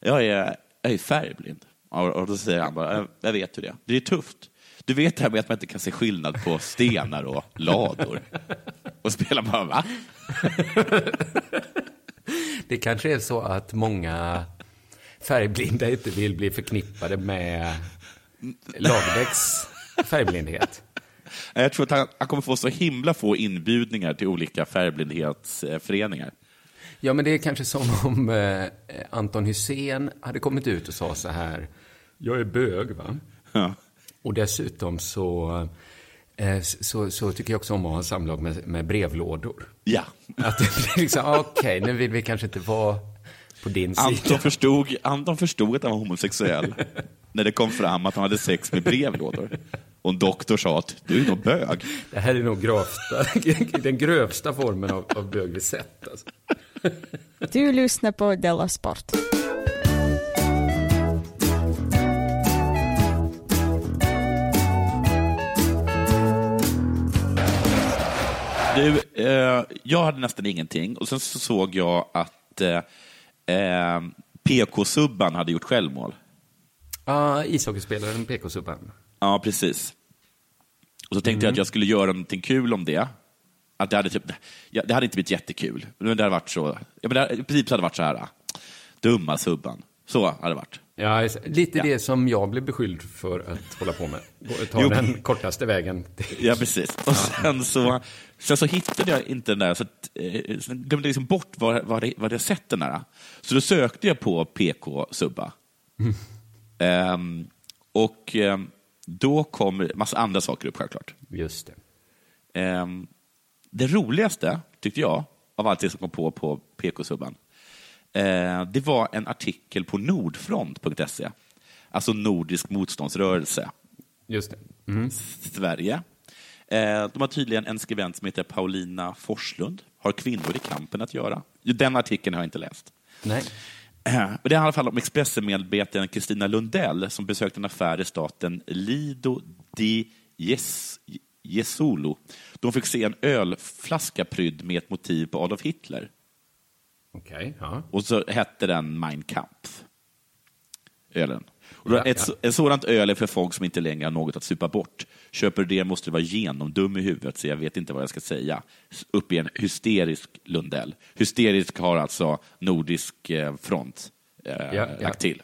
jag är, jag är färgblind. Och, då säger han bara, jag, jag vet hur det är. Det är tufft. Du vet det här med att man inte kan se skillnad på stenar och lador. Och spelar bara, va? Det kanske är så att många färgblinda inte vill bli förknippade med Lagerbäcks färgblindhet. Jag tror att han, han kommer få så himla få inbjudningar till olika färgblindhetsföreningar. Ja, men det är kanske som om eh, Anton Hussein hade kommit ut och sa så här, jag är bög, va? Ja. Och dessutom så, eh, så, så tycker jag också om att ha samlag med, med brevlådor. Ja. Att det blir liksom, okej, nu vill vi kanske inte vara på din sida. Anton förstod, Anton förstod att han var homosexuell när det kom fram att han hade sex med brevlådor. Och en doktor sa att du är nog bög. Det här är nog grövsta, den grövsta formen av, av bög vi sett. Alltså. Du lyssnar på Della Sport. Du, eh, jag hade nästan ingenting och sen så såg jag att eh, eh, PK-Subban hade gjort självmål. Ja, uh, ishockeyspelaren PK-Subban. Ja, precis. Och så tänkte mm. jag att jag skulle göra någonting kul om det. Att det, hade typ, ja, det hade inte blivit jättekul, men det hade varit så. Ja, men det, I princip hade det varit så här, dumma Subban. Så hade det varit. Ja, lite ja. det som jag blev beskylld för att hålla på med. Ta jo. den kortaste vägen. Ja, precis. Och sen så, sen så hittade jag inte den där, så att, eh, sen glömde jag liksom bort var, var, det, var det sett den där. Så då sökte jag på PK-subba. Mm. Um, och um, då kom massa andra saker upp självklart. Just det. Um, det roligaste, tyckte jag, av allt det som kom på på PK-subban, Eh, det var en artikel på nordfront.se, alltså Nordisk motståndsrörelse. Just det. Mm. Sverige. Eh, de har tydligen en skribent som heter Paulina Forslund. Har kvinnor i kampen att göra? Den artikeln har jag inte läst. Nej. Eh, det är i alla fall om Expressen-medarbetaren Kristina Lundell som besökte en affär i staten Lido di Jes Jesolo. De fick se en ölflaska prydd med ett motiv på Adolf Hitler. Okay, ja. Och så hette den Mein Kampf. Ölen. Ja, ett, ja. Ett sådant öl är för folk som inte längre har något att supa bort. Köper det måste vara genomdum i huvudet, så jag vet inte vad jag ska säga. Upp i en hysterisk Lundell. Hysterisk har alltså Nordisk eh, front eh, ja, lagt till.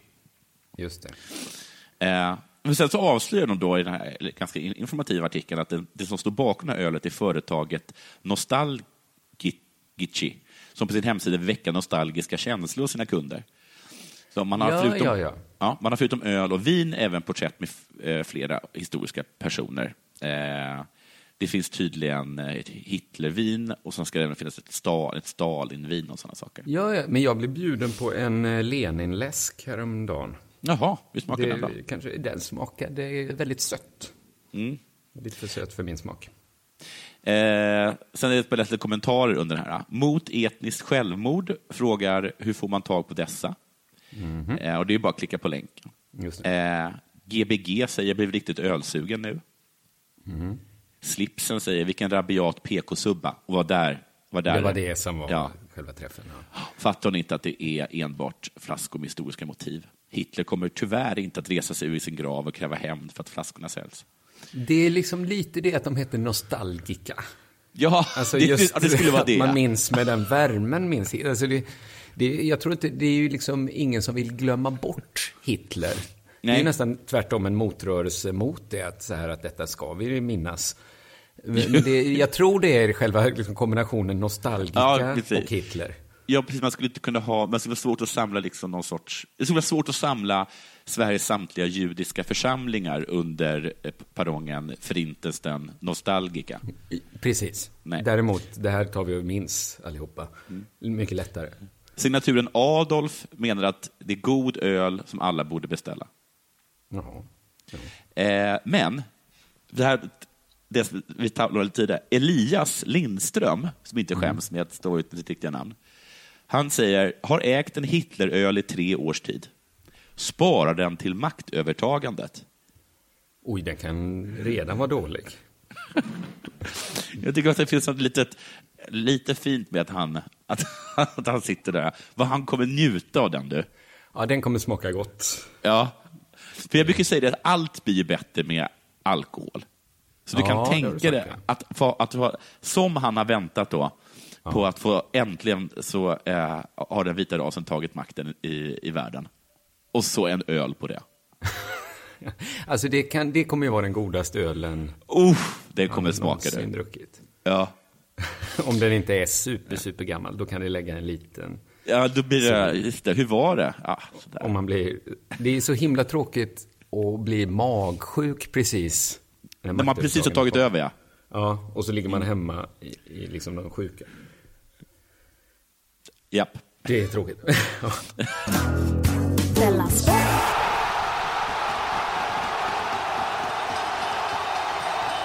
Just det. Eh, men sen så avslöjar de då i den här ganska informativa artikeln att det, det som står bakom det här ölet är företaget Nostalgici som på sin hemsida väcker nostalgiska känslor hos sina kunder. Så man, har ja, förutom, ja, ja. Ja, man har förutom öl och vin även porträtt med eh, flera historiska personer. Eh, det finns tydligen eh, ett Hitlervin och sen ska det även finnas ett, Stal, ett Stalinvin och sådana saker. Ja, ja, men jag blev bjuden på en Leninläsk häromdagen. Jaha, hur smakar det, den då? Kanske, den smakade väldigt sött. Mm. Lite för sött för min smak. Eh, sen är det lite kommentarer under den här. Mot etniskt självmord frågar hur får man tag på dessa? Mm -hmm. eh, och det är bara att klicka på länken. Eh, GBG säger blivit riktigt ölsugen nu. Mm. Slipsen säger vilken rabiat PK-subba och var där. Var där det var det som var ja. själva träffen. Ja. Fattar hon inte att det är enbart flaskor med historiska motiv? Hitler kommer tyvärr inte att resa sig ur sin grav och kräva hämnd för att flaskorna säljs. Det är liksom lite det att de heter nostalgika. Ja, alltså det, just det skulle vara att det. man minns med den värmen. Minns, alltså det, det, jag tror inte, det är ju liksom ingen som vill glömma bort Hitler. Nej. Det är nästan tvärtom en motrörelse mot det, att, så här, att detta ska vi minnas. Det, jag tror det är själva liksom, kombinationen nostalgika ja, och Hitler. Ja, precis. Man skulle inte kunna ha, det skulle vara svårt att samla liksom någon sorts, det skulle vara svårt att samla Sveriges samtliga judiska församlingar under eh, parongen Förintelsen Nostalgica. Precis. Nej. Däremot, det här tar vi och minns allihopa. Mm. Mycket lättare. Signaturen Adolf menar att det är god öl som alla borde beställa. Jaha. Ja. Eh, men, det här det vi talade lite tidigare, Elias Lindström, som inte mm. skäms med att stå ut med sitt riktiga namn, han säger, har ägt en Hitleröl i tre års tid. Sparar den till maktövertagandet. Oj, den kan redan vara dålig. Jag tycker att det finns något litet, lite fint med att han, att, att han sitter där. Vad han kommer njuta av den, du. Ja, den kommer smaka gott. Ja. För jag brukar säga det att allt blir bättre med alkohol. Så du ja, kan tänka dig att, att, att, som han har väntat då, ja. på att få äntligen så eh, har den vita rasen tagit makten i, i världen. Och så en öl på det. alltså det, kan, det kommer ju vara den godaste ölen. Uh, det kommer smaka det. druckit. Ja. Om den inte är super, super gammal, då kan det lägga en liten. Ja, då blir det, just det, hur var det? Ja, Om man blir, det är så himla tråkigt att bli magsjuk precis. När man precis har tagit på. över, ja. Ja, och så ligger man hemma i, i liksom de sjuka. Japp. Det är tråkigt.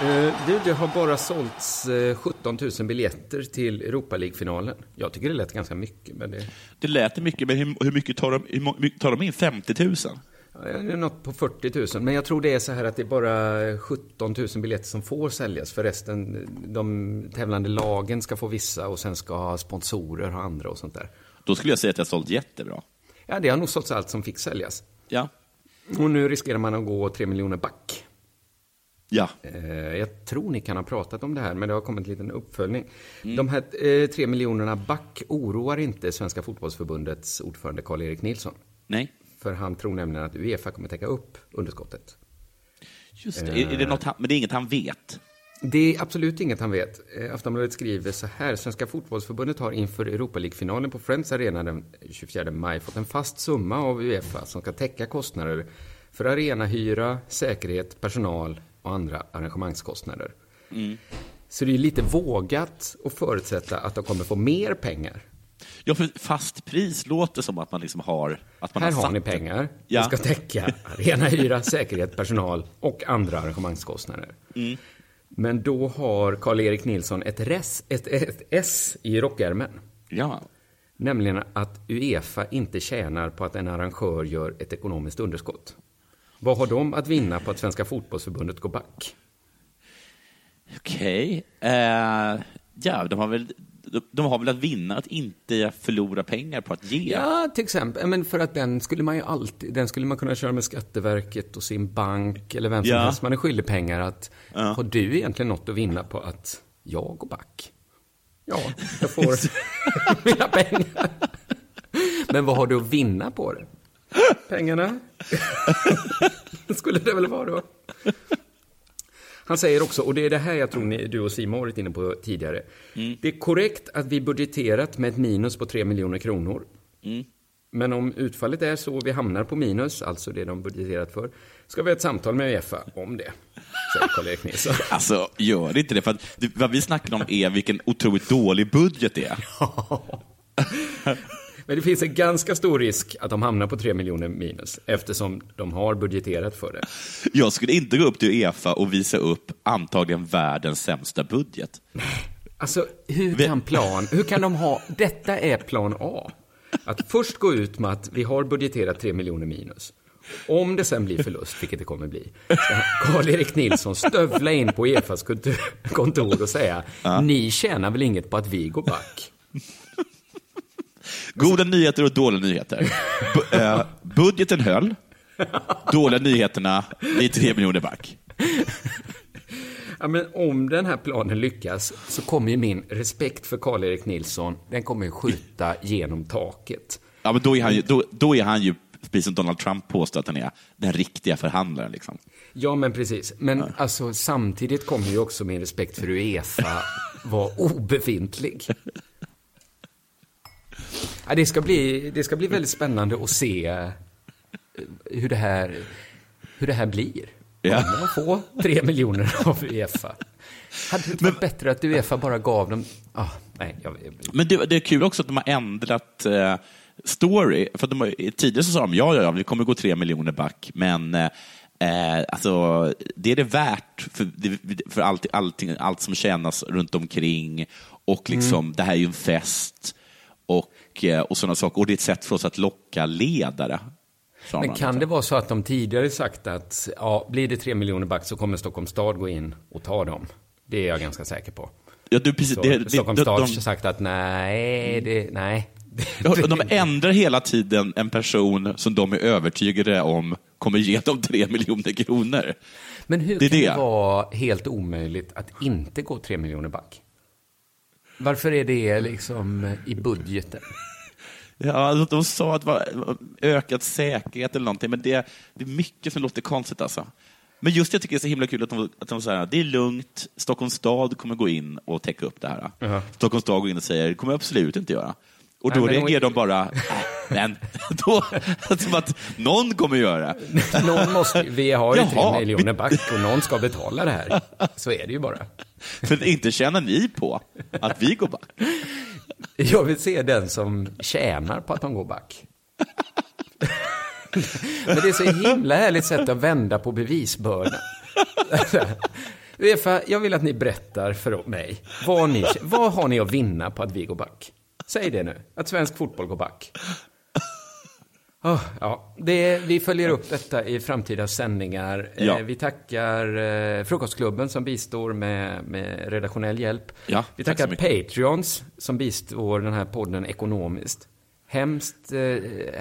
Eh, Du, det har bara sålts eh, 17 000 biljetter till Europa League-finalen. Jag tycker det lät ganska mycket, men det... Det lät mycket, men hur, hur mycket tar de, hur tar de in? 50 000? Ja, Det är något på 40 000, men jag tror det är så här att det är bara 17 000 biljetter som får säljas. För resten, de tävlande lagen ska få vissa och sen ska sponsorer ha andra och sånt där. Då skulle jag säga att jag sålt jättebra. Ja, det har nog sålts allt som fick säljas. Ja. Och nu riskerar man att gå 3 miljoner back. Ja. Eh, Jag tror ni kan ha pratat om det här, men det har kommit en liten uppföljning. Mm. De här eh, 3 miljonerna back oroar inte Svenska fotbollsförbundets ordförande Karl-Erik Nilsson. Nej. För han tror nämligen att Uefa kommer täcka upp underskottet. Just det. Är, är det något han, men det är inget han vet? Det är absolut inget han vet. Eh, Aftonbladet skriver så här. Svenska fotbollsförbundet har inför Europa League-finalen på Friends Arena den 24 maj fått en fast summa av Uefa som ska täcka kostnader för arenahyra, säkerhet, personal och andra arrangemangskostnader. Mm. Så det är lite vågat att förutsätta att de kommer få mer pengar. Ja, för fast pris låter som att man liksom har... Att man Här har har ni pengar. Ja. Ska täcka arenahyra, säkerhet, personal och andra arrangemangskostnader. Mm. Men då har Karl-Erik Nilsson ett, res, ett, ett S i rockärmen. Ja. Nämligen att Uefa inte tjänar på att en arrangör gör ett ekonomiskt underskott. Vad har de att vinna på att Svenska fotbollsförbundet går back? Okej. Eh, ja, de har, väl, de, har väl att vinna att inte förlora pengar på att ge? Ja, till exempel. Men för att den skulle man ju alltid, den skulle man kunna köra med Skatteverket och sin bank eller vem som Ja. helst man är skyldig pengar. Att, Har du egentligen något att vinna på att jag går back? Ja, jag får mina pengar. Men vad har du att vinna på det? Pengarna? skulle det väl vara då? Han säger också, och det är det här jag tror ni, du och Simon varit inne på tidigare. Det är korrekt att vi budgeterat med ett minus på 3 miljoner kronor. Mm. Men om utfallet är så vi hamnar på minus, alltså det de budgeterat för, ska vi ha ett samtal med Uefa om det, säger Karl-Erik Nilsson. Alltså, gör det inte det. För att vad vi snackar om är vilken otroligt dålig budget det är. Men det finns en ganska stor risk att de hamnar på 3 miljoner minus, eftersom de har budgeterat för det. Jag skulle inte gå upp till Uefa och visa upp antagligen världens sämsta budget. Alltså, hur kan plan, hur kan de ha, detta är plan A. Att först gå ut med att vi har budgeterat 3 miljoner minus. Om det sen blir förlust, vilket det kommer bli, Karl-Erik Nilsson stövla in på Uefas kontor- kontor och säga, ni tjänar väl inget på att vi går back? Goda nyheter och dåliga nyheter. Bu- eh, budgeten höll. Dåliga nyheterna, vi är tre miljoner back. Ja, men om den här planen lyckas så kommer ju min respekt för Karl-Erik Nilsson, den kommer ju skjuta genom taket. Ja, men då är han ju, då, då är han ju precis som Donald Trump påstår att han är, den riktiga förhandlaren. Liksom. Ja, men precis. Men alltså, samtidigt kommer ju också min respekt för Uefa vara obefintlig. Ja, det, ska bli, det ska bli väldigt spännande att se eh, hur det här, hur det här blir. Ja. Kommer de få tre miljoner av Uefa? Hade det inte varit bättre att Uefa bara gav dem... Ah, nej, jag, Men det, det är kul också att de har ändrat eh, story. För de, tidigare så sa de ja, ja, ja, vi kommer gå tre miljoner back, men eh, alltså, det är det värt för, för allt, allting, allt som tjänas runt omkring. Och liksom, det här är ju en fest och, eh, och sådana saker. Och det är ett sätt för oss att locka ledare. Men kan det vara så att de tidigare sagt att ja, blir det tre miljoner back så kommer Stockholms stad gå in och ta dem? Det är jag ganska säker på. Ja, du, precis, Så det- det- Stockholms stad har sagt att nej, det, nej. De ändrar hela tiden en person som de är övertygade om kommer ge dem tre miljoner kronor. Men hur Det kan det. vara helt omöjligt att inte gå tre miljoner back? Varför är det liksom i budgeten? Ja, alltså, de sa att det var ökad säkerhet eller någonting, men det, det är mycket som låter konstigt alltså. Men just det jag tycker det är så himla kul att de, att de säger det är lugnt, Stockholms stad kommer gå in och täcka upp det här. Ja. Stockholms stad går in och säger, det kommer jag absolut inte göra. Och då Nej, reagerar de bara, "Äh, men då, som att någon kommer göra det. Någon måste, vi har ju Jaha, tre miljoner back och någon ska betala det här. Så är det ju bara. För inte tjänar ni på att vi går back. Jag vill se den som tjänar på att de går back. Men det är så himla härligt sätt att vända på bevisbördan. Uefa, jag vill att ni berättar för mig. Vad, ni, vad har ni att vinna på att vi går back? Säg det nu, att svensk fotboll går back. Oh, ja, det, vi följer upp detta i framtida sändningar. Ja. Eh, vi tackar eh, Frukostklubben som bistår med, med redaktionell hjälp. Ja, vi tack tackar Patreons som bistår den här podden ekonomiskt. Hemskt eh,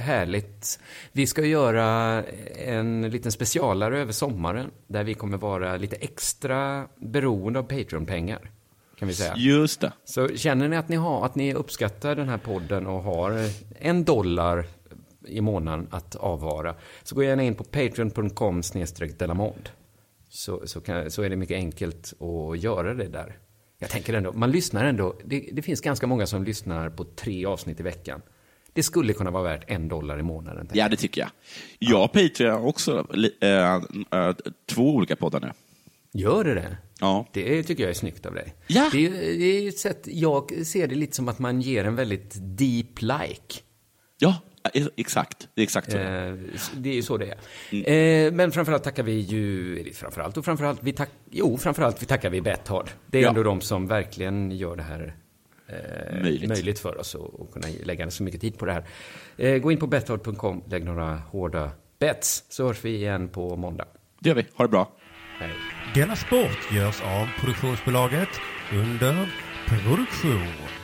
härligt. Vi ska göra en liten specialare över sommaren där vi kommer vara lite extra beroende av Patreon-pengar. Kan vi säga. Just det. Så känner ni att ni, har, att ni uppskattar den här podden och har en dollar i månaden att avvara så gå gärna in på patreon.com delamond. Så, så, kan, så är det mycket enkelt att göra det där. Jag tänker ändå, man lyssnar ändå, det, det finns ganska många som lyssnar på tre avsnitt i veckan. Det skulle kunna vara värt en dollar i månaden. Ja, det tycker jag. Jag patrear också äh, äh, två olika poddar nu. Gör det det? Ja. Det tycker jag är snyggt av dig. Ja. Det, är, det är ett sätt, jag ser det lite som att man ger en väldigt deep like. Ja, exakt. Det är exakt så. Eh, det är ju så det är. Mm. Eh, men framförallt tackar vi ju, framförallt och framförallt, vi tack, jo, framförallt vi tackar vi Betthard. Det är ja. ändå de som verkligen gör det här eh, möjligt. möjligt för oss att kunna lägga så mycket tid på det här. Eh, gå in på betthard.com, lägg några hårda bets, så hörs vi igen på måndag. Det gör vi. Ha det bra. Hej. Denna sport görs av produktionsbolaget under produktion.